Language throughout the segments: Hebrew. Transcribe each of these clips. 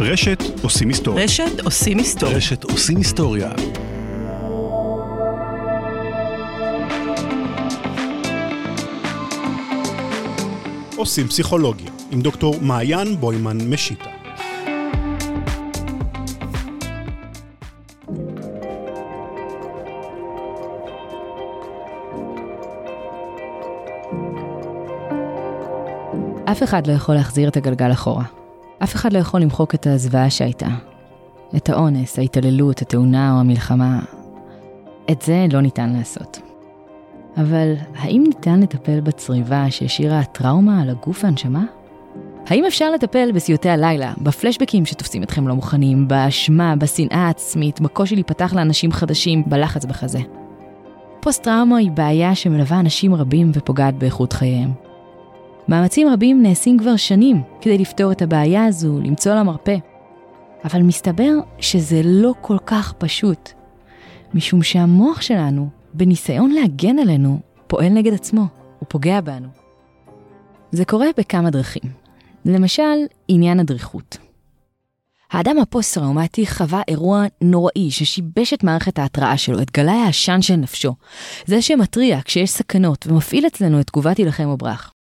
רשת עושים היסטוריה. רשת עושים היסטוריה. רשת עושים היסטוריה. עושים פסיכולוגיה, עם דוקטור מעיין בוימן משיטה. אף אחד לא יכול להחזיר את הגלגל אחורה. אף אחד לא יכול למחוק את הזוועה שהייתה. את האונס, ההתעללות, התאונה או המלחמה. את זה לא ניתן לעשות. אבל האם ניתן לטפל בצריבה שהשאירה הטראומה על הגוף והנשמה? האם אפשר לטפל בסיוטי הלילה, בפלשבקים שתופסים אתכם לא מוכנים, באשמה, בשנאה העצמית, בקושי להיפתח לאנשים חדשים, בלחץ בחזה? פוסט-טראומה היא בעיה שמלווה אנשים רבים ופוגעת באיכות חייהם. מאמצים רבים נעשים כבר שנים כדי לפתור את הבעיה הזו, למצוא לה מרפא. אבל מסתבר שזה לא כל כך פשוט, משום שהמוח שלנו, בניסיון להגן עלינו, פועל נגד עצמו, הוא פוגע בנו. זה קורה בכמה דרכים. למשל, עניין הדריכות. האדם הפוסט-טראומטי חווה אירוע נוראי ששיבש את מערכת ההתראה שלו, את גלאי העשן של נפשו. זה שמתריע כשיש סכנות ומפעיל אצלנו את תגובת הילחם או ברח.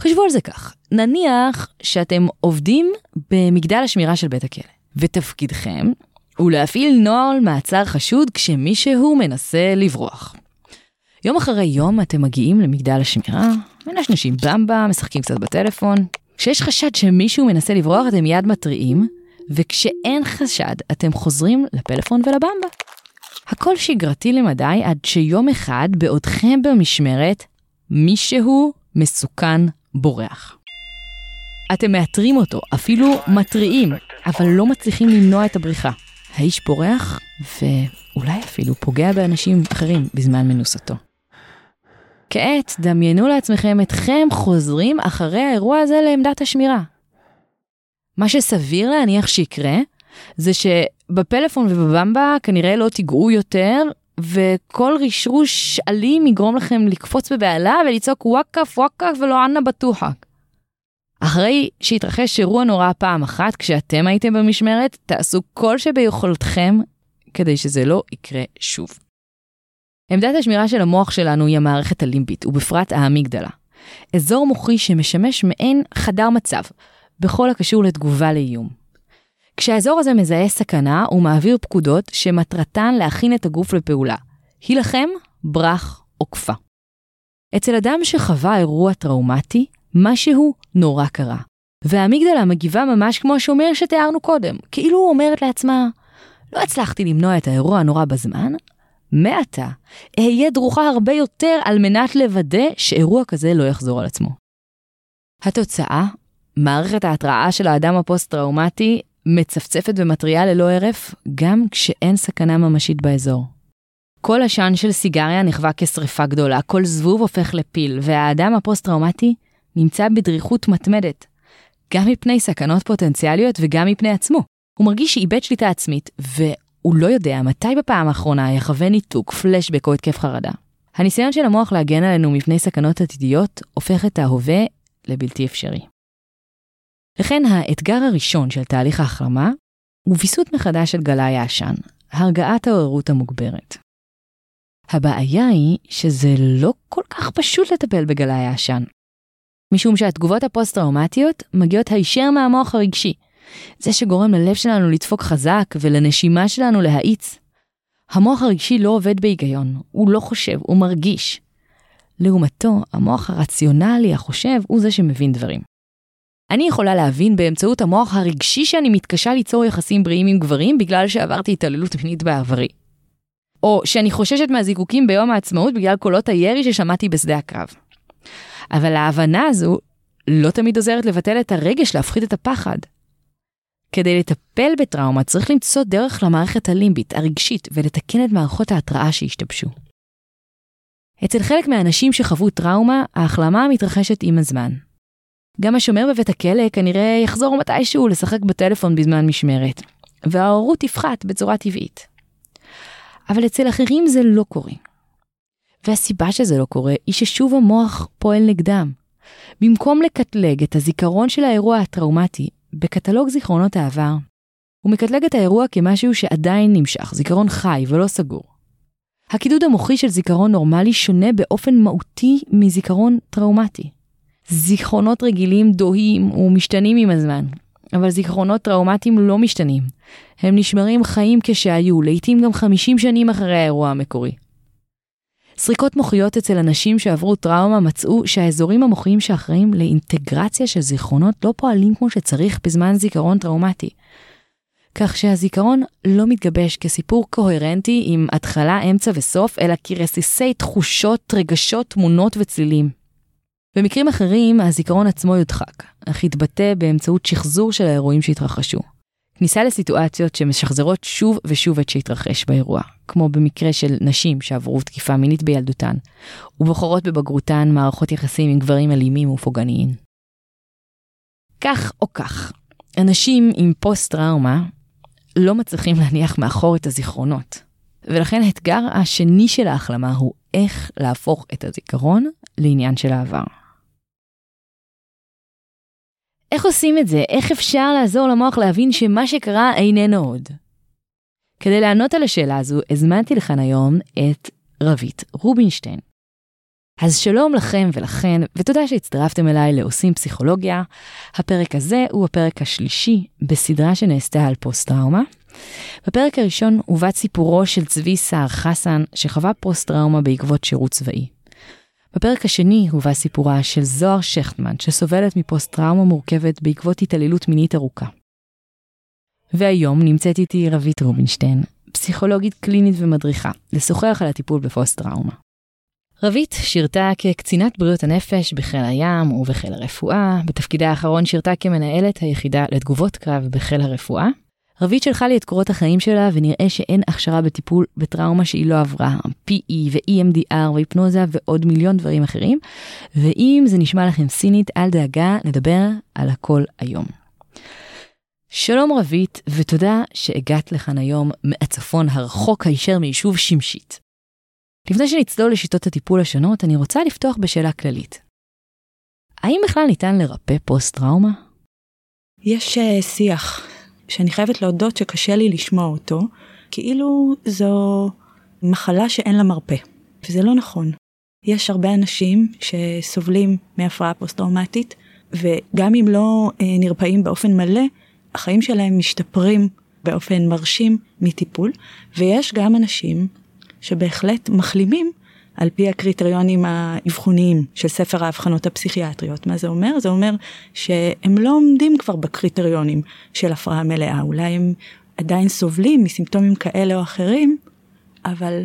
חשבו על זה כך, נניח שאתם עובדים במגדל השמירה של בית הכלא, ותפקידכם הוא להפעיל נוהל מעצר חשוד כשמישהו מנסה לברוח. יום אחרי יום אתם מגיעים למגדל השמירה, מנשנשים במבה, משחקים קצת בטלפון. כשיש חשד שמישהו מנסה לברוח אתם מיד מתריעים, וכשאין חשד אתם חוזרים לפלאפון ולבמבה. הכל שגרתי למדי עד שיום אחד בעודכם במשמרת, מישהו מסוכן בורח. אתם מאתרים אותו, אפילו מתריעים, אבל לא מצליחים למנוע את הבריחה. האיש בורח, ואולי אפילו פוגע באנשים אחרים בזמן מנוסתו. כעת, דמיינו לעצמכם אתכם חוזרים אחרי האירוע הזה לעמדת השמירה. מה שסביר להניח שיקרה, זה שבפלאפון ובבמבה כנראה לא תיגעו יותר, וכל רשרוש אלים יגרום לכם לקפוץ בבהלה ולצעוק וואקף וואקף ולא ענה בטוחה. אחרי שהתרחש אירוע נורא פעם אחת כשאתם הייתם במשמרת, תעשו כל שביכולתכם כדי שזה לא יקרה שוב. עמדת השמירה של המוח שלנו היא המערכת הלימבית, ובפרט האמיגדלה. אזור מוחי שמשמש מעין חדר מצב, בכל הקשור לתגובה לאיום. כשהאזור הזה מזהה סכנה, הוא מעביר פקודות שמטרתן להכין את הגוף לפעולה. הילחם, ברח או כפה. אצל אדם שחווה אירוע טראומטי, משהו נורא קרה. והאמיגדלה מגיבה ממש כמו השומר שתיארנו קודם, כאילו אומרת לעצמה, לא הצלחתי למנוע את האירוע הנורא בזמן, מעתה אהיה דרוכה הרבה יותר על מנת לוודא שאירוע כזה לא יחזור על עצמו. התוצאה, מערכת ההתראה של האדם הפוסט-טראומטי מצפצפת ומתריעה ללא הרף, גם כשאין סכנה ממשית באזור. כל עשן של סיגריה נחווה כשרפה גדולה, כל זבוב הופך לפיל, והאדם הפוסט-טראומטי נמצא בדריכות מתמדת, גם מפני סכנות פוטנציאליות וגם מפני עצמו. הוא מרגיש שאיבד שליטה עצמית, והוא לא יודע מתי בפעם האחרונה יחווה ניתוק, פלשבק או התקף חרדה. הניסיון של המוח להגן עלינו מפני סכנות עתידיות הופך את ההווה לבלתי אפשרי. לכן האתגר הראשון של תהליך ההחלמה הוא ויסות מחדש של גלאי העשן, הרגעת העוררות המוגברת. הבעיה היא שזה לא כל כך פשוט לטפל בגלאי העשן. משום שהתגובות הפוסט-טראומטיות מגיעות הישר מהמוח הרגשי, זה שגורם ללב שלנו לדפוק חזק ולנשימה שלנו להאיץ. המוח הרגשי לא עובד בהיגיון, הוא לא חושב, הוא מרגיש. לעומתו, המוח הרציונלי, החושב, הוא זה שמבין דברים. אני יכולה להבין באמצעות המוח הרגשי שאני מתקשה ליצור יחסים בריאים עם גברים בגלל שעברתי התעללות מינית בעברי. או שאני חוששת מהזיקוקים ביום העצמאות בגלל קולות הירי ששמעתי בשדה הקרב. אבל ההבנה הזו לא תמיד עוזרת לבטל את הרגש להפחית את הפחד. כדי לטפל בטראומה צריך למצוא דרך למערכת הלימבית, הרגשית, ולתקן את מערכות ההתראה שהשתבשו. אצל חלק מהאנשים שחוו טראומה, ההחלמה מתרחשת עם הזמן. גם השומר בבית הכלא כנראה יחזור מתישהו לשחק בטלפון בזמן משמרת, וההורות תפחת בצורה טבעית. אבל אצל אחרים זה לא קורה. והסיבה שזה לא קורה היא ששוב המוח פועל נגדם. במקום לקטלג את הזיכרון של האירוע הטראומטי בקטלוג זיכרונות העבר, הוא מקטלג את האירוע כמשהו שעדיין נמשך, זיכרון חי ולא סגור. הקידוד המוחי של זיכרון נורמלי שונה באופן מהותי מזיכרון טראומטי. זיכרונות רגילים דוהים ומשתנים עם הזמן, אבל זיכרונות טראומטיים לא משתנים. הם נשמרים חיים כשהיו, לעתים גם 50 שנים אחרי האירוע המקורי. סריקות מוחיות אצל אנשים שעברו טראומה מצאו שהאזורים המוחיים שאחראים לאינטגרציה של זיכרונות לא פועלים כמו שצריך בזמן זיכרון טראומטי. כך שהזיכרון לא מתגבש כסיפור קוהרנטי עם התחלה, אמצע וסוף, אלא כרסיסי תחושות, רגשות, תמונות וצלילים. במקרים אחרים, הזיכרון עצמו יודחק, אך יתבטא באמצעות שחזור של האירועים שהתרחשו. כניסה לסיטואציות שמשחזרות שוב ושוב את שהתרחש באירוע, כמו במקרה של נשים שעברו תקיפה מינית בילדותן, ובוחרות בבגרותן מערכות יחסים עם גברים אלימים ופוגעניים. כך או כך, אנשים עם פוסט-טראומה לא מצליחים להניח מאחור את הזיכרונות, ולכן האתגר השני של ההחלמה הוא איך להפוך את הזיכרון לעניין של העבר. איך עושים את זה? איך אפשר לעזור למוח להבין שמה שקרה איננו עוד? כדי לענות על השאלה הזו, הזמנתי לכאן היום את רבית רובינשטיין. אז שלום לכם ולכן, ותודה שהצטרפתם אליי לעושים פסיכולוגיה. הפרק הזה הוא הפרק השלישי בסדרה שנעשתה על פוסט-טראומה. בפרק הראשון הובא סיפורו של צבי סער חסן, שחווה פוסט-טראומה בעקבות שירות צבאי. בפרק השני הובא סיפורה של זוהר שכטמן, שסובלת מפוסט-טראומה מורכבת בעקבות התעללות מינית ארוכה. והיום נמצאת איתי רבית רובינשטיין, פסיכולוגית קלינית ומדריכה, לשוחח על הטיפול בפוסט-טראומה. רבית שירתה כקצינת בריאות הנפש בחיל הים ובחיל הרפואה, בתפקידה האחרון שירתה כמנהלת היחידה לתגובות קרב בחיל הרפואה, רבית שלחה לי את קורות החיים שלה ונראה שאין הכשרה בטיפול בטראומה שהיא לא עברה, PE ו-EMDR והיפנוזה ועוד מיליון דברים אחרים. ואם זה נשמע לכם סינית, אל דאגה, נדבר על הכל היום. שלום רבית, ותודה שהגעת לכאן היום מהצפון הרחוק הישר מיישוב שמשית. לפני שנצלול לשיטות הטיפול השונות, אני רוצה לפתוח בשאלה כללית. האם בכלל ניתן לרפא פוסט-טראומה? יש uh, שיח שאני חייבת להודות שקשה לי לשמוע אותו, כאילו זו מחלה שאין לה מרפא, וזה לא נכון. יש הרבה אנשים שסובלים מהפרעה פוסט-טראומטית, וגם אם לא אה, נרפאים באופן מלא, החיים שלהם משתפרים באופן מרשים מטיפול, ויש גם אנשים שבהחלט מחלימים על פי הקריטריונים האבחוניים של ספר האבחנות הפסיכיאטריות. מה זה אומר? זה אומר שהם לא עומדים כבר בקריטריונים של הפרעה מלאה, אולי הם עדיין סובלים מסימפטומים כאלה או אחרים, אבל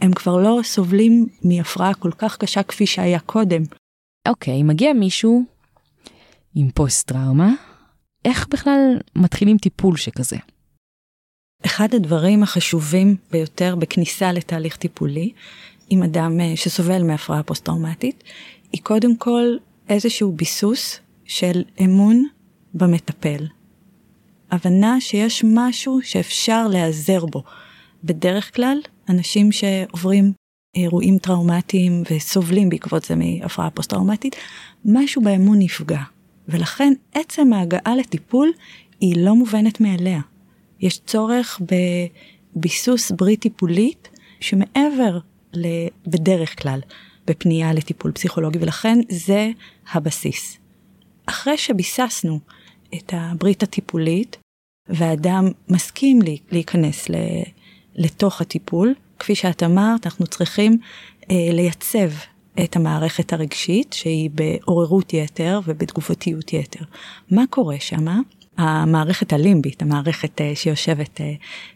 הם כבר לא סובלים מהפרעה כל כך קשה כפי שהיה קודם. אוקיי, okay, מגיע מישהו עם פוסט טראומה, איך בכלל מתחילים טיפול שכזה? אחד הדברים החשובים ביותר בכניסה לתהליך טיפולי עם אדם אה, שסובל מהפרעה פוסט-טראומטית, היא קודם כל איזשהו ביסוס של אמון במטפל. הבנה שיש משהו שאפשר להיעזר בו. בדרך כלל, אנשים שעוברים אירועים טראומטיים וסובלים בעקבות זה מהפרעה פוסט-טראומטית, משהו באמון נפגע. ולכן עצם ההגעה לטיפול היא לא מובנת מאליה. יש צורך בביסוס ברית טיפולית שמעבר בדרך כלל בפנייה לטיפול פסיכולוגי ולכן זה הבסיס. אחרי שביססנו את הברית הטיפולית והאדם מסכים להיכנס לתוך הטיפול, כפי שאת אמרת, אנחנו צריכים אה, לייצב את המערכת הרגשית שהיא בעוררות יתר ובתגובתיות יתר. מה קורה שמה? המערכת הלימבית, המערכת אה, שיושבת אה,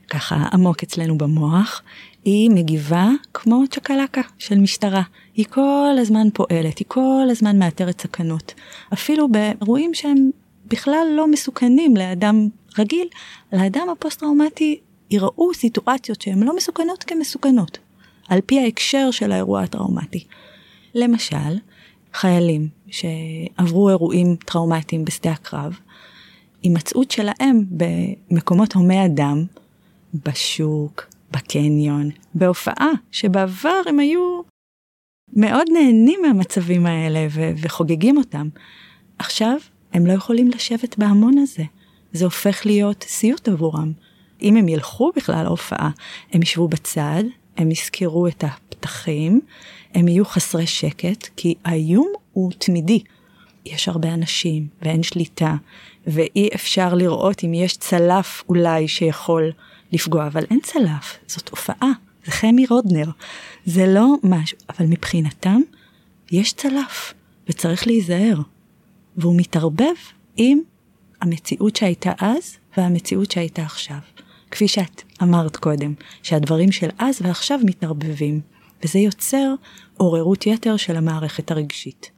ככה עמוק אצלנו במוח, היא מגיבה כמו צ'קלקה של משטרה. היא כל הזמן פועלת, היא כל הזמן מאתרת סכנות. אפילו באירועים שהם בכלל לא מסוכנים לאדם רגיל, לאדם הפוסט-טראומטי יראו סיטואציות שהן לא מסוכנות כמסוכנות, על פי ההקשר של האירוע הטראומטי. למשל, חיילים שעברו אירועים טראומטיים בשדה הקרב, הימצאות שלהם במקומות הומי אדם, בשוק, בקניון, בהופעה, שבעבר הם היו מאוד נהנים מהמצבים האלה ו- וחוגגים אותם. עכשיו הם לא יכולים לשבת בהמון הזה. זה הופך להיות סיוט עבורם. אם הם ילכו בכלל להופעה, הם ישבו בצד, הם יזכרו את הפתחים, הם יהיו חסרי שקט, כי האיום הוא תמידי. יש הרבה אנשים ואין שליטה, ואי אפשר לראות אם יש צלף אולי שיכול לפגוע, אבל אין צלף, זאת הופעה, זה חמי רודנר, זה לא משהו, אבל מבחינתם יש צלף, וצריך להיזהר. והוא מתערבב עם המציאות שהייתה אז והמציאות שהייתה עכשיו. כפי שאת אמרת קודם, שהדברים של אז ועכשיו מתערבבים, וזה יוצר עוררות יתר של המערכת הרגשית.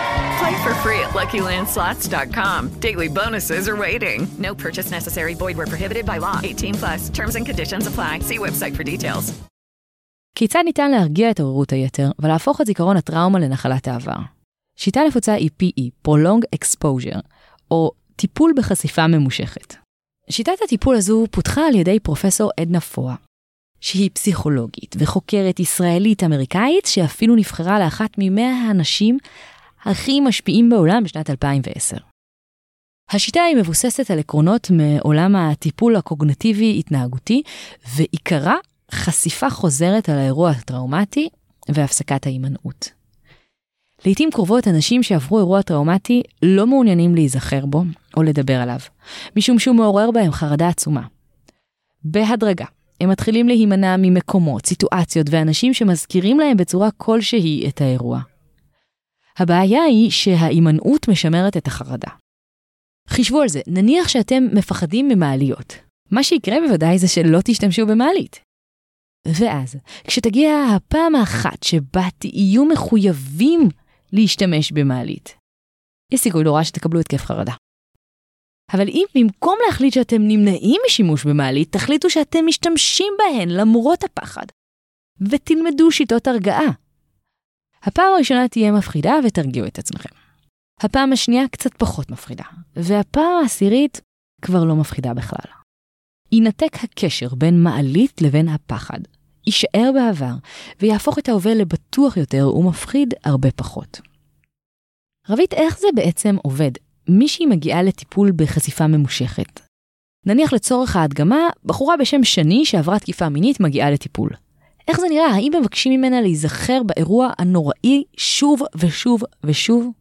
Play for free at LuckyLandSlots.com. Daily bonuses are waiting. No purchase necessary. Void were prohibited by law. 18 plus. Terms and conditions apply. See website for details. כיצד ניתן להרגיע את עוררות היתר ולהפוך את זיכרון הטראומה לנחלת העבר? שיטה נפוצה היא PE, Prolonged Exposure, או טיפול בחשיפה ממושכת. שיטת הטיפול הזו פותחה על ידי פרופסור עדנה פואה, שהיא פסיכולוגית וחוקרת ישראלית-אמריקאית שאפילו נבחרה לאחת ממאה האנשים הכי משפיעים בעולם בשנת 2010. השיטה היא מבוססת על עקרונות מעולם הטיפול הקוגנטיבי-התנהגותי, ועיקרה חשיפה חוזרת על האירוע הטראומטי והפסקת ההימנעות. לעתים קרובות אנשים שעברו אירוע טראומטי לא מעוניינים להיזכר בו או לדבר עליו, משום שהוא מעורר בהם חרדה עצומה. בהדרגה, הם מתחילים להימנע ממקומות, סיטואציות ואנשים שמזכירים להם בצורה כלשהי את האירוע. הבעיה היא שההימנעות משמרת את החרדה. חישבו על זה, נניח שאתם מפחדים ממעליות. מה שיקרה בוודאי זה שלא תשתמשו במעלית. ואז, כשתגיע הפעם האחת שבה תהיו מחויבים להשתמש במעלית, יש סיכוי רע שתקבלו התקף חרדה. אבל אם במקום להחליט שאתם נמנעים משימוש במעלית, תחליטו שאתם משתמשים בהן למרות הפחד, ותלמדו שיטות הרגעה. הפעם הראשונה תהיה מפחידה ותרגיעו את עצמכם. הפעם השנייה קצת פחות מפחידה, והפעם העשירית כבר לא מפחידה בכלל. ינתק הקשר בין מעלית לבין הפחד, יישאר בעבר, ויהפוך את ההווה לבטוח יותר ומפחיד הרבה פחות. רבית, איך זה בעצם עובד? מישהי מגיעה לטיפול בחשיפה ממושכת. נניח לצורך ההדגמה, בחורה בשם שני שעברה תקיפה מינית מגיעה לטיפול. איך זה נראה? האם מבקשים ממנה להיזכר באירוע הנוראי שוב ושוב ושוב?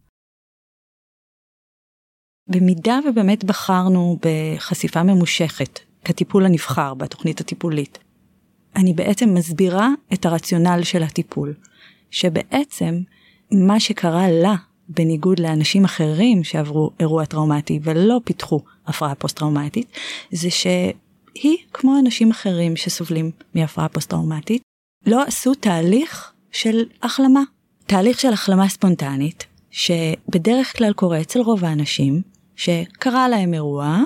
במידה ובאמת בחרנו בחשיפה ממושכת כטיפול הנבחר בתוכנית הטיפולית, אני בעצם מסבירה את הרציונל של הטיפול, שבעצם מה שקרה לה, בניגוד לאנשים אחרים שעברו אירוע טראומטי ולא פיתחו הפרעה פוסט-טראומטית, זה שהיא, כמו אנשים אחרים שסובלים מהפרעה פוסט-טראומטית, לא עשו תהליך של החלמה. תהליך של החלמה ספונטנית, שבדרך כלל קורה אצל רוב האנשים, שקרה להם אירוע,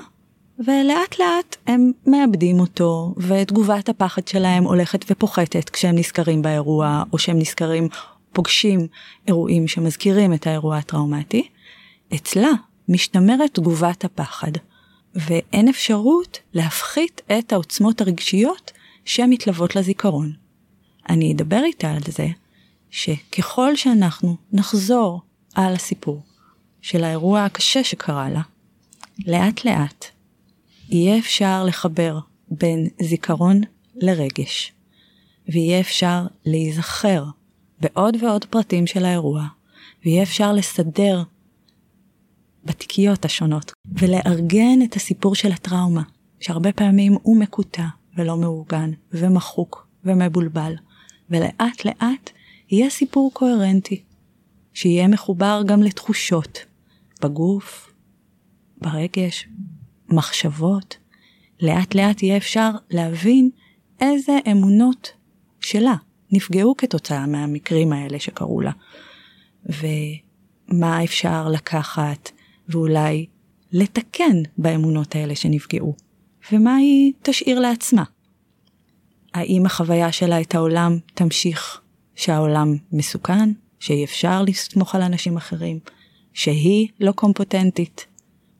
ולאט לאט הם מאבדים אותו, ותגובת הפחד שלהם הולכת ופוחתת כשהם נזכרים באירוע, או שהם נזכרים, פוגשים אירועים שמזכירים את האירוע הטראומטי. אצלה משתמרת תגובת הפחד, ואין אפשרות להפחית את העוצמות הרגשיות שמתלוות לזיכרון. אני אדבר איתה על זה, שככל שאנחנו נחזור על הסיפור של האירוע הקשה שקרה לה, לאט לאט יהיה אפשר לחבר בין זיכרון לרגש, ויהיה אפשר להיזכר בעוד ועוד פרטים של האירוע, ויהיה אפשר לסדר בתיקיות השונות, ולארגן את הסיפור של הטראומה, שהרבה פעמים הוא מקוטע ולא מאורגן, ומחוק ומבולבל, ולאט לאט יהיה סיפור קוהרנטי, שיהיה מחובר גם לתחושות, בגוף, ברגש, מחשבות. לאט לאט יהיה אפשר להבין איזה אמונות שלה נפגעו כתוצאה מהמקרים האלה שקרו לה. ומה אפשר לקחת ואולי לתקן באמונות האלה שנפגעו, ומה היא תשאיר לעצמה. האם החוויה שלה את העולם תמשיך שהעולם מסוכן, שאי אפשר לסמוך על אנשים אחרים, שהיא לא קומפוטנטית.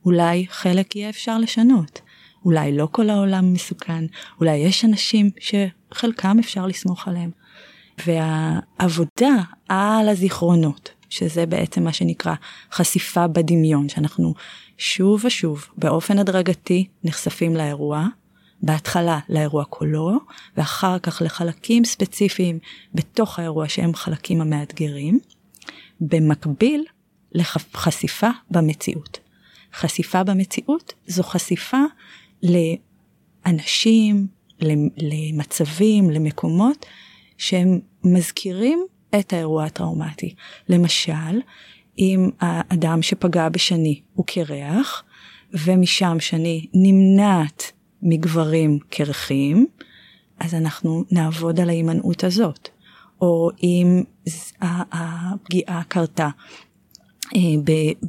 אולי חלק יהיה אפשר לשנות. אולי לא כל העולם מסוכן, אולי יש אנשים שחלקם אפשר לסמוך עליהם. והעבודה על הזיכרונות, שזה בעצם מה שנקרא חשיפה בדמיון, שאנחנו שוב ושוב באופן הדרגתי נחשפים לאירוע, בהתחלה לאירוע כולו, ואחר כך לחלקים ספציפיים בתוך האירוע שהם חלקים המאתגרים, במקביל לחשיפה במציאות. חשיפה במציאות זו חשיפה לאנשים, למצבים, למקומות שהם מזכירים את האירוע הטראומטי. למשל, אם האדם שפגע בשני הוא קרח, ומשם שני נמנעת מגברים קרחים, אז אנחנו נעבוד על ההימנעות הזאת. או אם הפגיעה קרתה אה,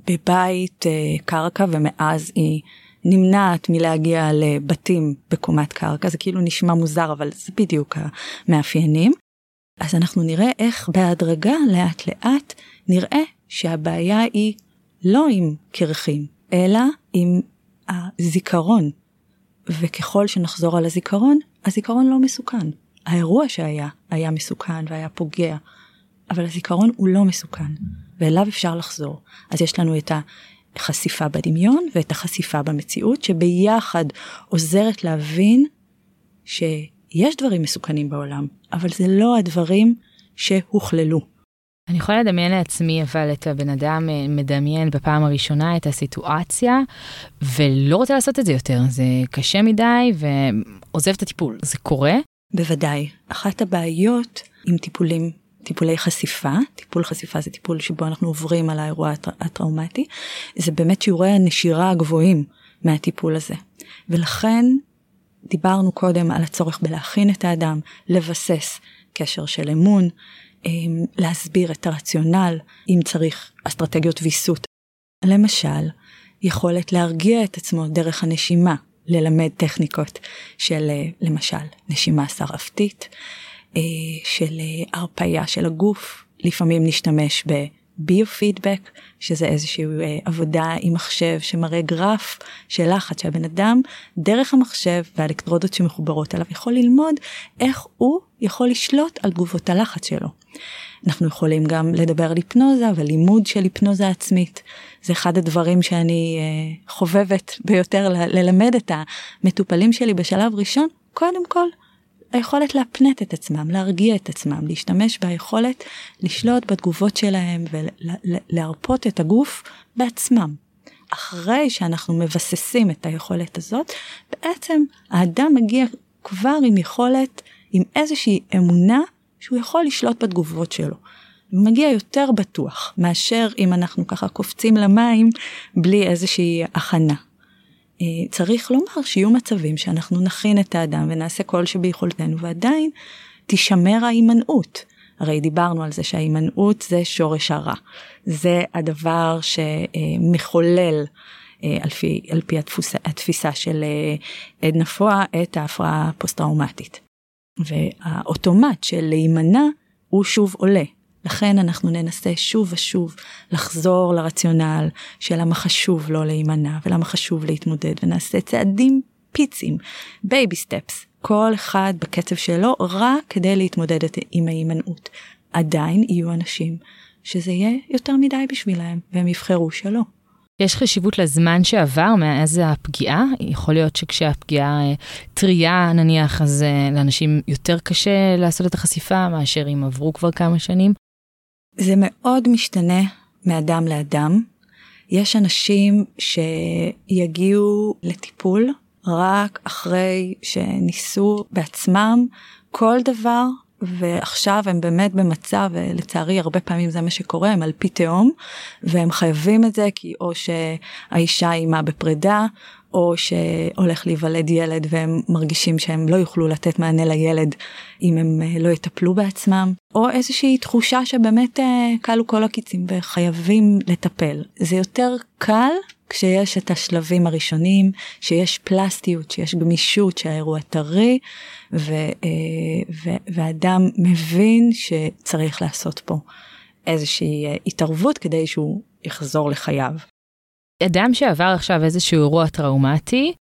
בבית אה, קרקע ומאז היא נמנעת מלהגיע לבתים בקומת קרקע, זה כאילו נשמע מוזר אבל זה בדיוק המאפיינים. אז אנחנו נראה איך בהדרגה לאט לאט נראה שהבעיה היא לא עם קרחים, אלא עם הזיכרון. וככל שנחזור על הזיכרון, הזיכרון לא מסוכן. האירוע שהיה, היה מסוכן והיה פוגע, אבל הזיכרון הוא לא מסוכן, ואליו אפשר לחזור. אז יש לנו את החשיפה בדמיון ואת החשיפה במציאות, שביחד עוזרת להבין שיש דברים מסוכנים בעולם, אבל זה לא הדברים שהוכללו. אני יכולה לדמיין לעצמי אבל את הבן אדם אה, מדמיין בפעם הראשונה את הסיטואציה ולא רוצה לעשות את זה יותר, זה קשה מדי ועוזב את הטיפול, זה קורה? בוודאי. אחת הבעיות עם טיפולים, טיפולי חשיפה, טיפול חשיפה זה טיפול שבו אנחנו עוברים על האירוע הטראומטי, זה באמת שיעורי הנשירה הגבוהים מהטיפול הזה. ולכן דיברנו קודם על הצורך בלהכין את האדם, לבסס קשר של אמון, אמ, להסביר את הרציונל, אם צריך אסטרטגיות ויסות. למשל, יכולת להרגיע את עצמו דרך הנשימה, ללמד טכניקות של אה, למשל נשימה שרפתית, אה, של אה, הרפייה של הגוף, לפעמים נשתמש ביו-פידבק, שזה איזושהי עבודה עם מחשב שמראה גרף של לחץ שהבן אדם דרך המחשב והאלקטרודות שמחוברות אליו יכול ללמוד איך הוא יכול לשלוט על תגובות הלחץ שלו. אנחנו יכולים גם לדבר על היפנוזה ולימוד של היפנוזה עצמית. זה אחד הדברים שאני uh, חובבת ביותר ללמד את המטופלים שלי בשלב ראשון, קודם כל היכולת להפנט את עצמם, להרגיע את עצמם, להשתמש ביכולת לשלוט בתגובות שלהם ולהרפות את הגוף בעצמם. אחרי שאנחנו מבססים את היכולת הזאת, בעצם האדם מגיע כבר עם יכולת, עם איזושהי אמונה שהוא יכול לשלוט בתגובות שלו. הוא מגיע יותר בטוח מאשר אם אנחנו ככה קופצים למים בלי איזושהי הכנה. אה, צריך לומר שיהיו מצבים שאנחנו נכין את האדם ונעשה כל שביכולתנו ועדיין תישמר ההימנעות. הרי דיברנו על זה שההימנעות זה שורש הרע. זה הדבר שמחולל אה, על פי, על פי התפוסה, התפיסה של אה, עדנה פואה את ההפרעה הפוסט-טראומטית. והאוטומט של להימנע הוא שוב עולה. לכן אנחנו ננסה שוב ושוב לחזור לרציונל של למה חשוב לא להימנע ולמה חשוב להתמודד ונעשה צעדים פיצים, baby steps, כל אחד בקצב שלו רק כדי להתמודד עם ההימנעות. עדיין יהיו אנשים שזה יהיה יותר מדי בשבילהם והם יבחרו שלא. יש חשיבות לזמן שעבר מאז הפגיעה? יכול להיות שכשהפגיעה אה, טריה נניח, אז אה, לאנשים יותר קשה לעשות את החשיפה מאשר אם עברו כבר כמה שנים? זה מאוד משתנה מאדם לאדם. יש אנשים שיגיעו לטיפול רק אחרי שניסו בעצמם כל דבר ועכשיו הם באמת במצב לצערי הרבה פעמים זה מה שקורה הם על פי תהום והם חייבים את זה כי או שהאישה אימה בפרידה או שהולך להיוולד ילד והם מרגישים שהם לא יוכלו לתת מענה לילד אם הם אה, לא יטפלו בעצמם, או איזושהי תחושה שבאמת כלו אה, כל הקיצים וחייבים לטפל. זה יותר קל כשיש את השלבים הראשונים, שיש פלסטיות, שיש גמישות, שהאירוע טרי, ו, אה, ו, ואדם מבין שצריך לעשות פה איזושהי התערבות כדי שהוא יחזור לחייו. אדם שעבר עכשיו איזשהו אירוע טראומטי,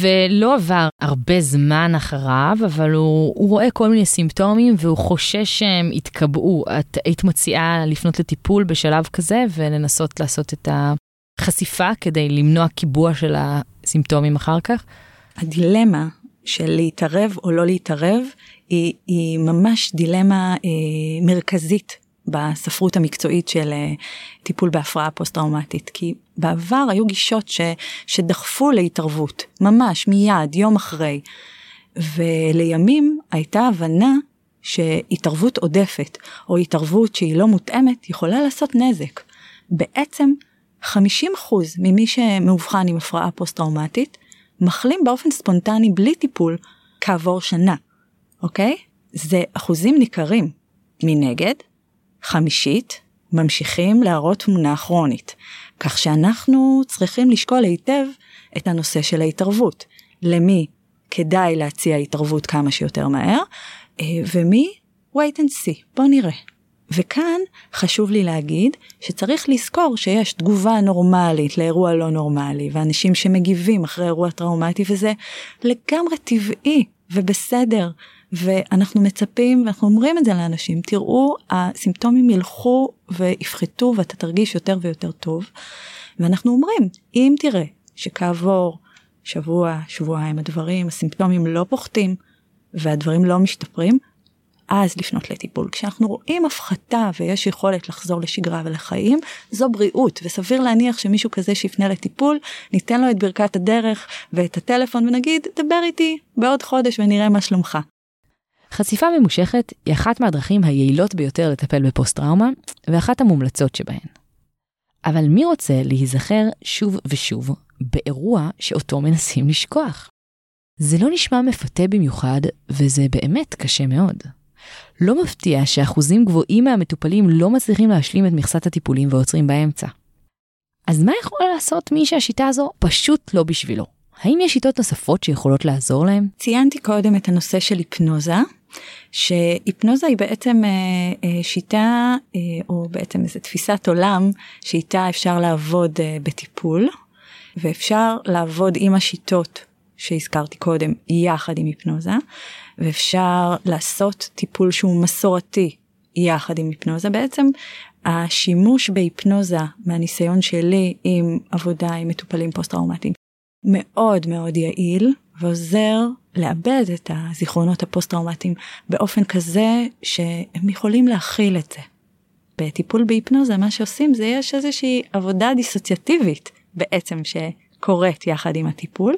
ולא עבר הרבה זמן אחריו, אבל הוא, הוא רואה כל מיני סימפטומים והוא חושש שהם יתקבעו. את היית מציעה לפנות לטיפול בשלב כזה ולנסות לעשות את החשיפה כדי למנוע קיבוע של הסימפטומים אחר כך? הדילמה של להתערב או לא להתערב היא, היא ממש דילמה אה, מרכזית בספרות המקצועית של אה, טיפול בהפרעה פוסט-טראומטית, כי בעבר היו גישות ש, שדחפו להתערבות, ממש מיד, יום אחרי, ולימים הייתה הבנה שהתערבות עודפת, או התערבות שהיא לא מותאמת, יכולה לעשות נזק. בעצם 50% ממי שמאובחן עם הפרעה פוסט-טראומטית, מחלים באופן ספונטני בלי טיפול כעבור שנה, אוקיי? זה אחוזים ניכרים. מנגד, חמישית ממשיכים להראות תמונה כרונית, כך שאנחנו צריכים לשקול היטב את הנושא של ההתערבות. למי כדאי להציע התערבות כמה שיותר מהר, אה, ומי wait and see, בוא נראה. וכאן חשוב לי להגיד שצריך לזכור שיש תגובה נורמלית לאירוע לא נורמלי ואנשים שמגיבים אחרי אירוע טראומטי וזה לגמרי טבעי ובסדר ואנחנו מצפים ואנחנו אומרים את זה לאנשים תראו הסימפטומים ילכו ויפחתו ואתה תרגיש יותר ויותר טוב. ואנחנו אומרים אם תראה שכעבור שבוע שבועיים הדברים הסימפטומים לא פוחתים והדברים לא משתפרים אז לפנות לטיפול. כשאנחנו רואים הפחתה ויש יכולת לחזור לשגרה ולחיים, זו בריאות, וסביר להניח שמישהו כזה שיפנה לטיפול, ניתן לו את ברכת הדרך ואת הטלפון ונגיד, דבר איתי בעוד חודש ונראה מה שלומך. חשיפה ממושכת היא אחת מהדרכים היעילות ביותר לטפל בפוסט-טראומה, ואחת המומלצות שבהן. אבל מי רוצה להיזכר שוב ושוב באירוע שאותו מנסים לשכוח? זה לא נשמע מפתה במיוחד, וזה באמת קשה מאוד. לא מפתיע שאחוזים גבוהים מהמטופלים לא מצליחים להשלים את מכסת הטיפולים ועוצרים באמצע. אז מה יכול לעשות מי שהשיטה הזו פשוט לא בשבילו? האם יש שיטות נוספות שיכולות לעזור להם? ציינתי קודם את הנושא של היפנוזה, שהיפנוזה היא בעצם אה, אה, שיטה אה, או בעצם איזו תפיסת עולם שאיתה אפשר לעבוד בטיפול ואפשר לעבוד עם השיטות שהזכרתי קודם יחד עם היפנוזה ואפשר לעשות טיפול שהוא מסורתי יחד עם היפנוזה בעצם השימוש בהיפנוזה מהניסיון שלי עם עבודה עם מטופלים פוסט טראומטיים מאוד מאוד יעיל ועוזר לאבד את הזיכרונות הפוסט טראומטיים באופן כזה שהם יכולים להכיל את זה. בטיפול בהיפנוזה מה שעושים זה יש איזושהי עבודה דיסוציאטיבית בעצם שקורית יחד עם הטיפול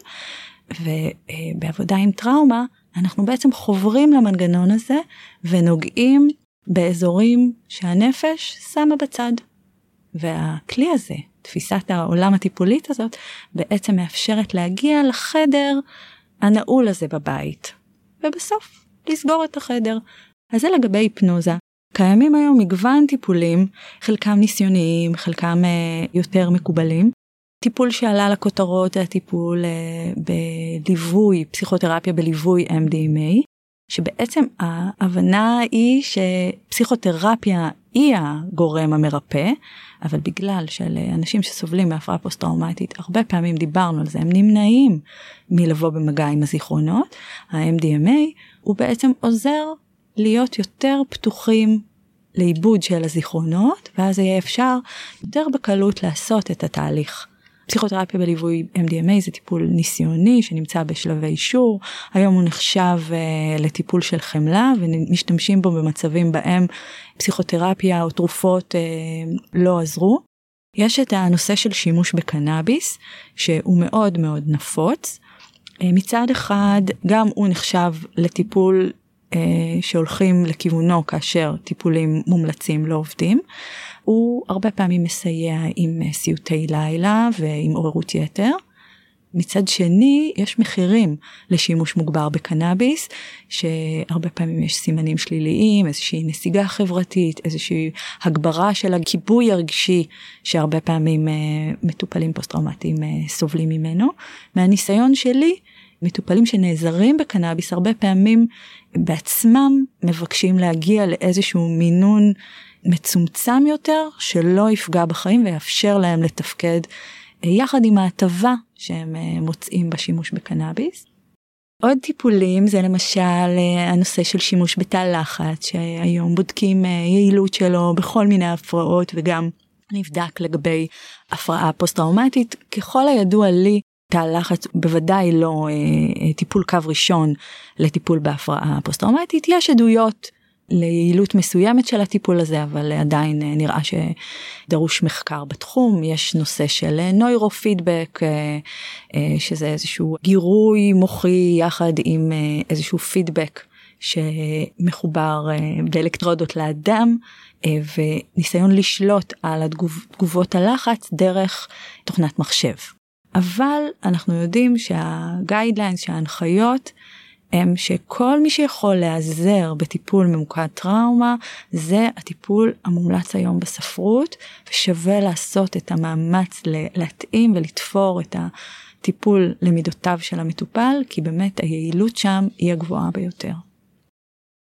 ובעבודה עם טראומה אנחנו בעצם חוברים למנגנון הזה ונוגעים באזורים שהנפש שמה בצד. והכלי הזה, תפיסת העולם הטיפולית הזאת, בעצם מאפשרת להגיע לחדר הנעול הזה בבית, ובסוף לסגור את החדר. אז זה לגבי היפנוזה. קיימים היום מגוון טיפולים, חלקם ניסיוניים, חלקם אה, יותר מקובלים. טיפול שעלה לכותרות זה הטיפול אה, בליווי, פסיכותרפיה בליווי MDMA, שבעצם ההבנה היא שפסיכותרפיה היא הגורם המרפא, אבל בגלל שלאנשים שסובלים מהפרעה פוסט טראומטית, הרבה פעמים דיברנו על זה, הם נמנעים מלבוא במגע עם הזיכרונות, ה-MDMA הוא בעצם עוזר להיות יותר פתוחים לעיבוד של הזיכרונות, ואז יהיה אפשר יותר בקלות לעשות את התהליך. פסיכותרפיה בליווי MDMA זה טיפול ניסיוני שנמצא בשלבי אישור, היום הוא נחשב uh, לטיפול של חמלה ומשתמשים בו במצבים בהם פסיכותרפיה או תרופות uh, לא עזרו. יש את הנושא של שימוש בקנאביס, שהוא מאוד מאוד נפוץ. אה, מצד אחד, גם הוא נחשב לטיפול שהולכים לכיוונו כאשר טיפולים מומלצים לא עובדים. הוא הרבה פעמים מסייע עם אה, סיוטי לילה ועם עוררות יתר. מצד שני יש מחירים לשימוש מוגבר בקנאביס שהרבה פעמים יש סימנים שליליים איזושהי נסיגה חברתית איזושהי הגברה של הכיבוי הרגשי שהרבה פעמים uh, מטופלים פוסט טראומטיים uh, סובלים ממנו. מהניסיון שלי מטופלים שנעזרים בקנאביס הרבה פעמים בעצמם מבקשים להגיע לאיזשהו מינון מצומצם יותר שלא יפגע בחיים ויאפשר להם לתפקד יחד עם ההטבה שהם אה, מוצאים בשימוש בקנאביס. עוד טיפולים זה למשל אה, הנושא של שימוש בתא לחץ שהיום בודקים אה, יעילות שלו בכל מיני הפרעות וגם נבדק לגבי הפרעה פוסט טראומטית ככל הידוע לי תא לחץ בוודאי לא אה, טיפול קו ראשון לטיפול בהפרעה פוסט טראומטית יש עדויות ליעילות מסוימת של הטיפול הזה אבל עדיין אה, נראה שדרוש מחקר בתחום יש נושא של נוירופידבק אה, אה, שזה איזשהו גירוי מוחי יחד עם איזשהו פידבק שמחובר באלקטרודות לאדם וניסיון לשלוט על התגובות הלחץ דרך תוכנת מחשב. אבל אנחנו יודעים שהגיידליינס שההנחיות הם שכל מי שיכול להיעזר בטיפול ממוקד טראומה זה הטיפול המומלץ היום בספרות ושווה לעשות את המאמץ להתאים ולתפור את הטיפול למידותיו של המטופל כי באמת היעילות שם היא הגבוהה ביותר.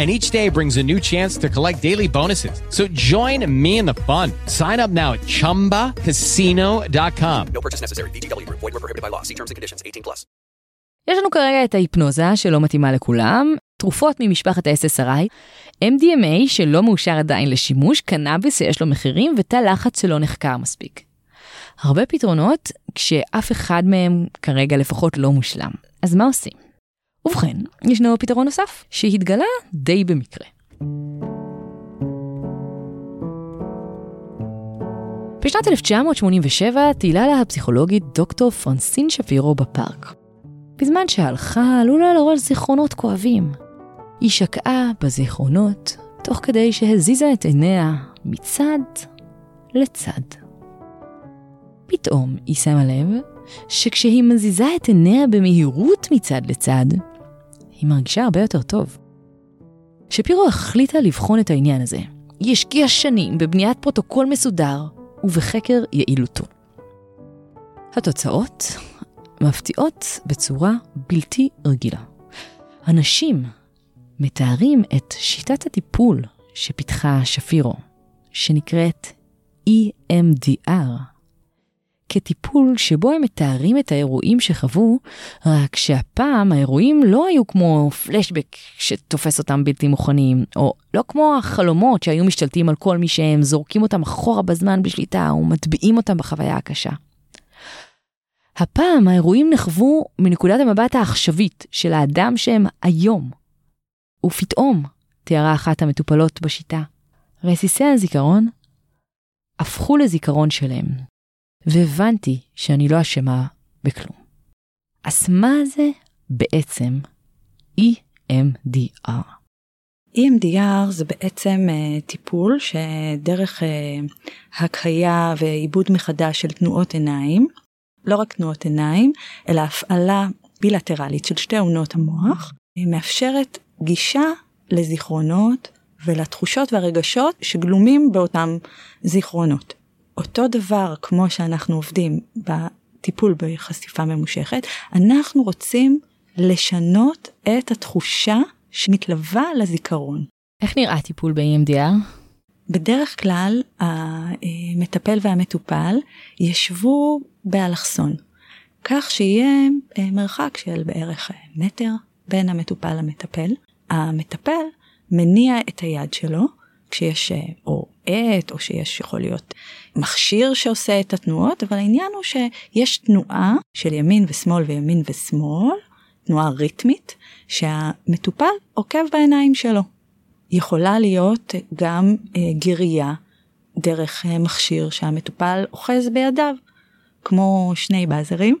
and each day brings a new chance to collect daily bonuses. So join me in the fun. Sign up now at ChumbaCasino.com. No purchase necessary. BGW. Void were prohibited by law. See terms and conditions. 18 plus. יש לנו כרגע את ההיפנוזה שלא מתאימה לכולם, תרופות ממשפחת ה-SSRI, MDMA שלא מאושר עדיין לשימוש, קנאביס שיש לו מחירים ותא לחץ שלא נחקר מספיק. הרבה פתרונות כשאף אחד מהם כרגע לפחות לא מושלם. אז מה עושים? ובכן, ישנו פתרון נוסף, שהתגלה די במקרה. בשנת 1987 טיילה לה הפסיכולוגית דוקטור פרנסין שפירו בפארק. בזמן שהלכה, עלו לה לראש זיכרונות כואבים. היא שקעה בזיכרונות, תוך כדי שהזיזה את עיניה מצד לצד. פתאום היא שמה לב שכשהיא מזיזה את עיניה במהירות מצד לצד, היא מרגישה הרבה יותר טוב. שפירו החליטה לבחון את העניין הזה. היא השקיעה שנים בבניית פרוטוקול מסודר ובחקר יעילותו. התוצאות מפתיעות בצורה בלתי רגילה. אנשים מתארים את שיטת הטיפול שפיתחה שפירו, שנקראת EMDR, כטיפול שבו הם מתארים את האירועים שחוו, רק שהפעם האירועים לא היו כמו פלשבק שתופס אותם בלתי מוכנים, או לא כמו החלומות שהיו משתלטים על כל מי שהם, זורקים אותם אחורה בזמן בשליטה ומטביעים אותם בחוויה הקשה. הפעם האירועים נחוו מנקודת המבט העכשווית של האדם שהם היום. ופתאום, תיארה אחת המטופלות בשיטה, רסיסי הזיכרון הפכו לזיכרון שלם, והבנתי שאני לא אשמה בכלום. אז מה זה בעצם EMDR? EMDR זה בעצם uh, טיפול שדרך uh, הקהייה ועיבוד מחדש של תנועות עיניים, לא רק תנועות עיניים, אלא הפעלה בילטרלית של שתי עונות המוח, מאפשרת גישה לזיכרונות ולתחושות והרגשות שגלומים באותם זיכרונות. אותו דבר כמו שאנחנו עובדים בטיפול בחשיפה ממושכת, אנחנו רוצים לשנות את התחושה שמתלווה לזיכרון. איך נראה טיפול ב-EMDR? בדרך כלל המטפל והמטופל ישבו באלכסון, כך שיהיה מרחק של בערך מטר בין המטופל למטפל. המטפל מניע את היד שלו, כשיש אה, או עט, או שיש יכול להיות מכשיר שעושה את התנועות, אבל העניין הוא שיש תנועה של ימין ושמאל וימין ושמאל, תנועה ריתמית, שהמטופל עוקב בעיניים שלו. יכולה להיות גם אה, גירייה דרך אה, מכשיר שהמטופל אוחז בידיו, כמו שני באזרים,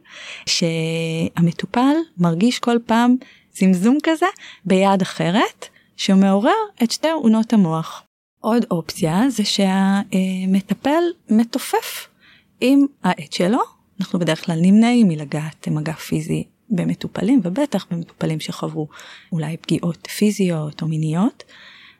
שהמטופל מרגיש כל פעם זמזום כזה ביד אחרת, שמעורר את שתי אונות המוח. עוד אופציה זה שהמטפל מתופף עם העט שלו, אנחנו בדרך כלל נמנעים מלגעת מגע פיזי במטופלים ובטח במטופלים שחוו אולי פגיעות פיזיות או מיניות.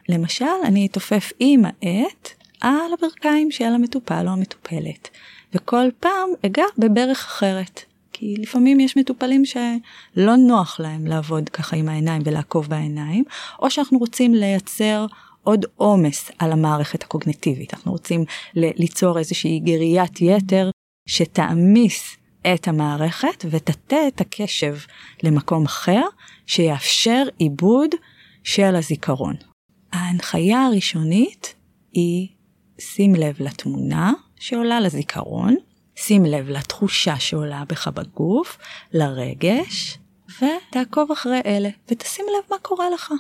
למשל אני אתופף עם העט על הברכיים של המטופל או המטופלת וכל פעם אגע בברך אחרת. כי לפעמים יש מטופלים שלא נוח להם לעבוד ככה עם העיניים ולעקוב בעיניים, או שאנחנו רוצים לייצר עוד עומס על המערכת הקוגנטיבית. אנחנו רוצים ליצור איזושהי גריית יתר שתעמיס את המערכת ותטה את הקשב למקום אחר שיאפשר עיבוד של הזיכרון. ההנחיה הראשונית היא שים לב לתמונה שעולה לזיכרון, שים לב לתחושה שעולה בך בגוף, לרגש, ותעקוב אחרי אלה, ותשים לב מה קורה לך.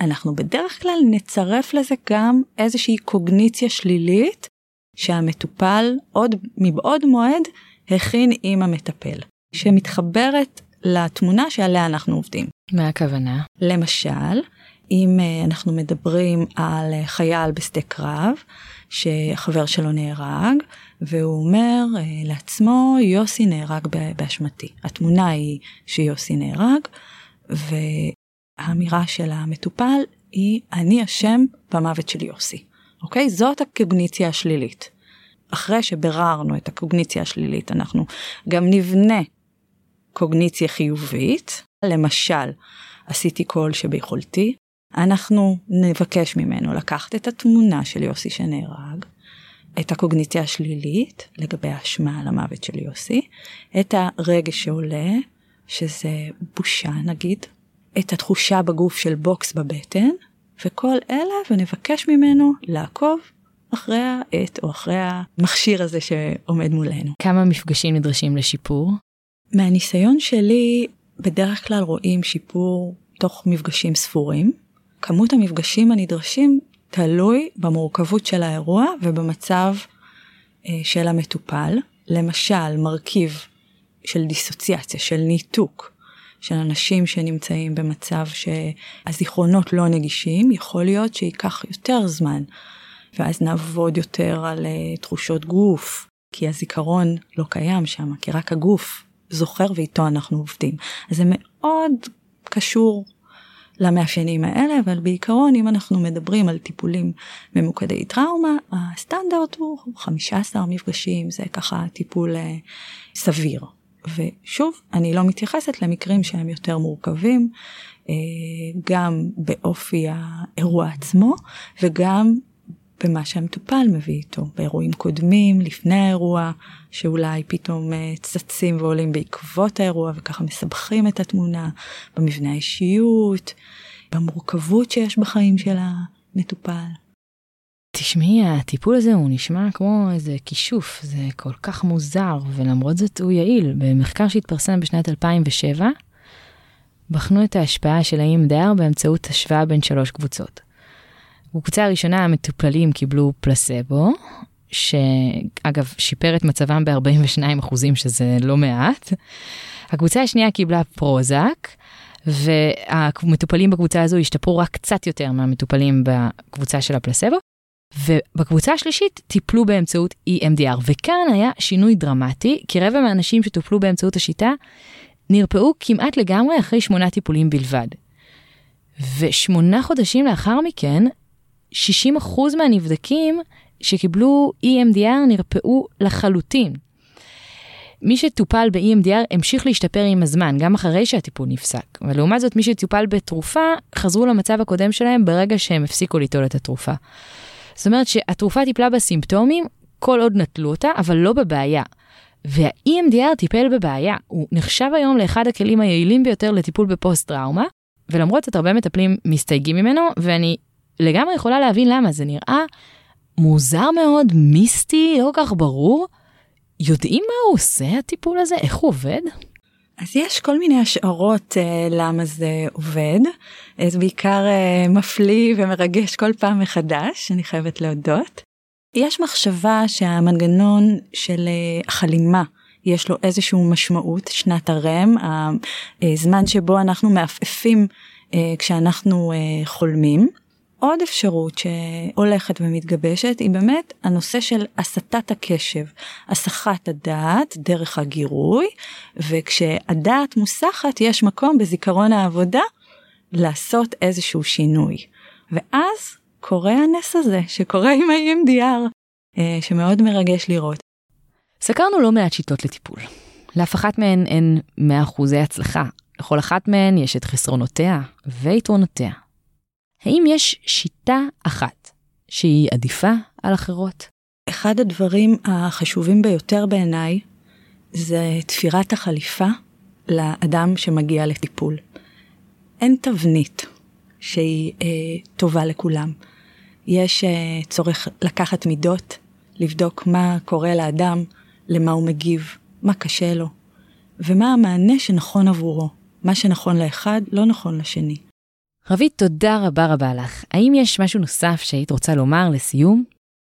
אנחנו בדרך כלל נצרף לזה גם איזושהי קוגניציה שלילית שהמטופל עוד מבעוד מועד הכין עם המטפל, שמתחברת לתמונה שעליה אנחנו עובדים. מה הכוונה? למשל, אם אה, אנחנו מדברים על אה, חייל בשדה קרב, שחבר שלו נהרג, והוא אומר אה, לעצמו, יוסי נהרג באשמתי. התמונה היא שיוסי נהרג, והאמירה של המטופל היא, אני אשם במוות של יוסי. אוקיי? זאת הקוגניציה השלילית. אחרי שביררנו את הקוגניציה השלילית, אנחנו גם נבנה קוגניציה חיובית, למשל, עשיתי כל שביכולתי, אנחנו נבקש ממנו לקחת את התמונה של יוסי שנהרג, את הקוגניציה השלילית לגבי האשמה על המוות של יוסי, את הרגש שעולה, שזה בושה נגיד, את התחושה בגוף של בוקס בבטן, וכל אלה ונבקש ממנו לעקוב אחרי העט או אחרי המכשיר הזה שעומד מולנו. כמה מפגשים נדרשים לשיפור? מהניסיון שלי, בדרך כלל רואים שיפור תוך מפגשים ספורים. כמות המפגשים הנדרשים תלוי במורכבות של האירוע ובמצב אה, של המטופל. למשל, מרכיב של דיסוציאציה, של ניתוק, של אנשים שנמצאים במצב שהזיכרונות לא נגישים, יכול להיות שייקח יותר זמן, ואז נעבוד יותר על uh, תחושות גוף, כי הזיכרון לא קיים שם, כי רק הגוף זוכר ואיתו אנחנו עובדים. אז זה מאוד קשור למאפיינים האלה, אבל בעיקרון אם אנחנו מדברים על טיפולים ממוקדי טראומה, הסטנדרט הוא 15 מפגשים, זה ככה טיפול uh, סביר. ושוב, אני לא מתייחסת למקרים שהם יותר מורכבים, uh, גם באופי האירוע עצמו וגם במה שהמטופל מביא איתו, באירועים קודמים, לפני האירוע, שאולי פתאום uh, צצים ועולים בעקבות האירוע וככה מסבכים את התמונה, במבנה האישיות, במורכבות שיש בחיים של המטופל. תשמעי, הטיפול הזה הוא נשמע כמו איזה כישוף, זה כל כך מוזר, ולמרות זאת הוא יעיל. במחקר שהתפרסם בשנת 2007, בחנו את ההשפעה של ה-EMDR באמצעות השוואה בין שלוש קבוצות. בקבוצה הראשונה המטופלים קיבלו פלסבו, שאגב שיפר את מצבם ב-42 אחוזים שזה לא מעט. הקבוצה השנייה קיבלה פרוזק, והמטופלים בקבוצה הזו השתפרו רק קצת יותר מהמטופלים בקבוצה של הפלסבו. ובקבוצה השלישית טיפלו באמצעות EMDR, וכאן היה שינוי דרמטי, כי רבע מהאנשים שטופלו באמצעות השיטה נרפאו כמעט לגמרי אחרי שמונה טיפולים בלבד. ושמונה חודשים לאחר מכן, 60% מהנבדקים שקיבלו EMDR נרפאו לחלוטין. מי שטופל ב-EMDR המשיך להשתפר עם הזמן, גם אחרי שהטיפול נפסק. ולעומת זאת, מי שטופל בתרופה, חזרו למצב הקודם שלהם ברגע שהם הפסיקו ליטול את התרופה. זאת אומרת שהתרופה טיפלה בסימפטומים כל עוד נטלו אותה, אבל לא בבעיה. וה-EMDR טיפל בבעיה, הוא נחשב היום לאחד הכלים היעילים ביותר לטיפול בפוסט-טראומה, ולמרות זאת הרבה מטפלים מסתייגים ממנו, ואני לגמרי יכולה להבין למה, זה נראה מוזר מאוד, מיסטי, לא כל כך ברור. יודעים מה הוא עושה, הטיפול הזה? איך הוא עובד? אז יש כל מיני השערות uh, למה זה עובד. זה בעיקר uh, מפליא ומרגש כל פעם מחדש, אני חייבת להודות. יש מחשבה שהמנגנון של uh, החלימה יש לו איזושהי משמעות, שנת הרם, הזמן שבו אנחנו מעפעפים uh, כשאנחנו uh, חולמים. עוד אפשרות שהולכת ומתגבשת היא באמת הנושא של הסטת הקשב, הסחת הדעת דרך הגירוי, וכשהדעת מוסחת יש מקום בזיכרון העבודה לעשות איזשהו שינוי. ואז קורה הנס הזה שקורה עם ה-EMDR, אה, שמאוד מרגש לראות. סקרנו לא מעט שיטות לטיפול. לאף אחת מהן אין 100% הצלחה. לכל אחת מהן יש את חסרונותיה ויתרונותיה. האם יש שיטה אחת שהיא עדיפה על אחרות? אחד הדברים החשובים ביותר בעיניי זה תפירת החליפה לאדם שמגיע לטיפול. אין תבנית שהיא אה, טובה לכולם. יש אה, צורך לקחת מידות, לבדוק מה קורה לאדם, למה הוא מגיב, מה קשה לו, ומה המענה שנכון עבורו. מה שנכון לאחד לא נכון לשני. רבית, תודה רבה רבה לך. האם יש משהו נוסף שהיית רוצה לומר לסיום?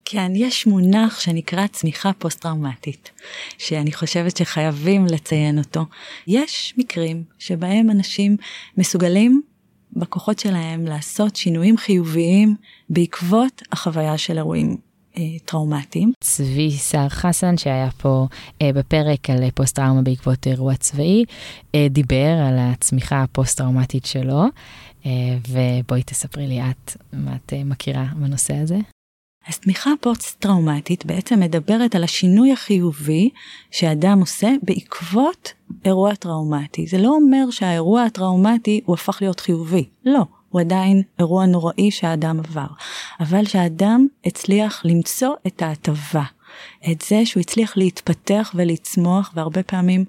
כן, יש מונח שנקרא צמיחה פוסט-טראומטית, שאני חושבת שחייבים לציין אותו. יש מקרים שבהם אנשים מסוגלים בכוחות שלהם לעשות שינויים חיוביים בעקבות החוויה של אירועים אה, טראומטיים. צבי סער חסן שהיה פה אה, בפרק על פוסט טראומה בעקבות אירוע צבאי, אה, דיבר על הצמיחה הפוסט טראומטית שלו. אה, ובואי תספרי לי את מה את אה, מכירה בנושא הזה. אז תמיכה פוסט-טראומטית בעצם מדברת על השינוי החיובי שאדם עושה בעקבות אירוע טראומטי. זה לא אומר שהאירוע הטראומטי הוא הפך להיות חיובי, לא, הוא עדיין אירוע נוראי שהאדם עבר, אבל שהאדם הצליח למצוא את ההטבה את זה שהוא הצליח להתפתח ולצמוח והרבה פעמים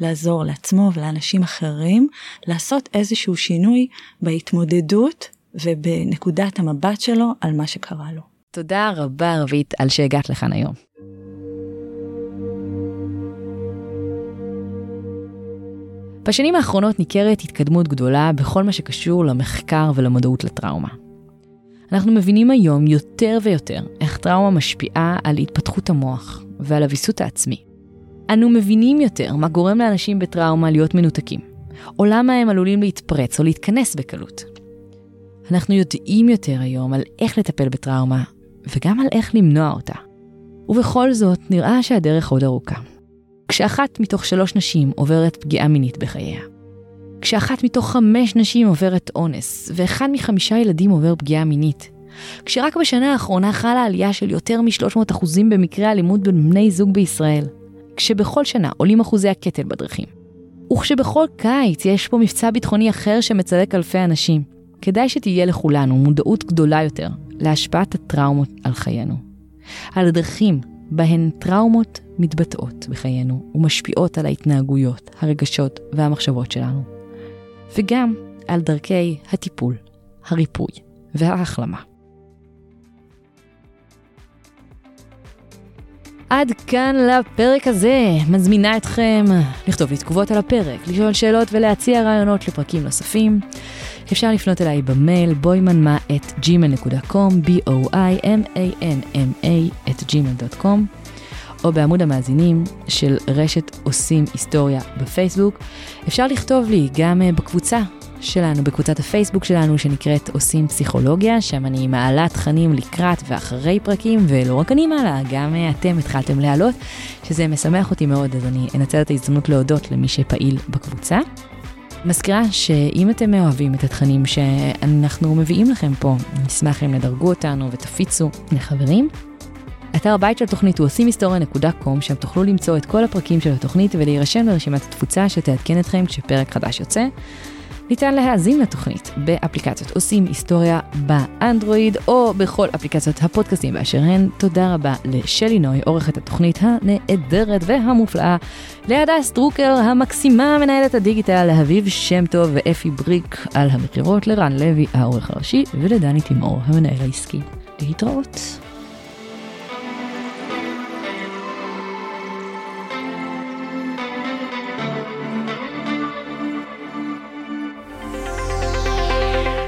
לעזור לעצמו ולאנשים אחרים לעשות איזשהו שינוי בהתמודדות ובנקודת המבט שלו על מה שקרה לו. תודה רבה רבית על שהגעת לכאן היום. בשנים האחרונות ניכרת התקדמות גדולה בכל מה שקשור למחקר ולמודעות לטראומה. אנחנו מבינים היום יותר ויותר איך טראומה משפיעה על התפתחות המוח ועל הוויסות העצמי. אנו מבינים יותר מה גורם לאנשים בטראומה להיות מנותקים, או למה הם עלולים להתפרץ או להתכנס בקלות. אנחנו יודעים יותר היום על איך לטפל בטראומה, וגם על איך למנוע אותה. ובכל זאת, נראה שהדרך עוד ארוכה. כשאחת מתוך שלוש נשים עוברת פגיעה מינית בחייה, כשאחת מתוך חמש נשים עוברת אונס, ואחד מחמישה ילדים עובר פגיעה מינית. כשרק בשנה האחרונה חלה עלייה של יותר מ-300% במקרי האלימות בין בני זוג בישראל. כשבכל שנה עולים אחוזי הקטל בדרכים. וכשבכל קיץ יש פה מבצע ביטחוני אחר שמצלק אלפי אנשים. כדאי שתהיה לכולנו מודעות גדולה יותר להשפעת הטראומות על חיינו. על הדרכים בהן טראומות מתבטאות בחיינו ומשפיעות על ההתנהגויות, הרגשות והמחשבות שלנו. וגם על דרכי הטיפול, הריפוי וההחלמה. עד כאן לפרק הזה. מזמינה אתכם לכתוב לי תגובות על הפרק, לשאול שאלות ולהציע רעיונות לפרקים נוספים. אפשר לפנות אליי במייל בוימנמה את או בעמוד המאזינים של רשת עושים היסטוריה בפייסבוק. אפשר לכתוב לי גם אה, בקבוצה שלנו, בקבוצת הפייסבוק שלנו שנקראת עושים פסיכולוגיה, שם אני מעלה תכנים לקראת ואחרי פרקים, ולא רק אני מעלה, גם אה, אתם התחלתם להעלות, שזה משמח אותי מאוד, אז אני אנצל את ההזדמנות להודות למי שפעיל בקבוצה. מזכירה שאם אתם אוהבים את התכנים שאנחנו מביאים לכם פה, נשמח אם לדרגו אותנו ותפיצו לחברים. אתר הבית של התוכנית הוא עושימהיסטוריה.com, שם תוכלו למצוא את כל הפרקים של התוכנית ולהירשם לרשימת התפוצה שתעדכן אתכם כשפרק חדש יוצא. ניתן להאזין לתוכנית באפליקציות עושים היסטוריה באנדרואיד או בכל אפליקציות הפודקאסטים באשר הן. תודה רבה לשלי נוי, עורכת התוכנית הנהדרת והמופלאה, להדס דרוקר המקסימה, מנהלת הדיגיטל, לאביב שם טוב ואפי בריק על המכירות, לרן לוי העורך הראשי ולדני תימור המנהל העסקי. להתראות.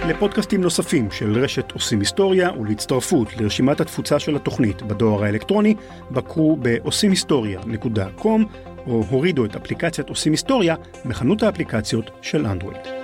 לפודקאסטים נוספים של רשת עושים היסטוריה ולהצטרפות לרשימת התפוצה של התוכנית בדואר האלקטרוני, בקרו ב-עושימהיסטוריה.com או הורידו את אפליקציית עושים היסטוריה בחנות האפליקציות של אנדרואיד.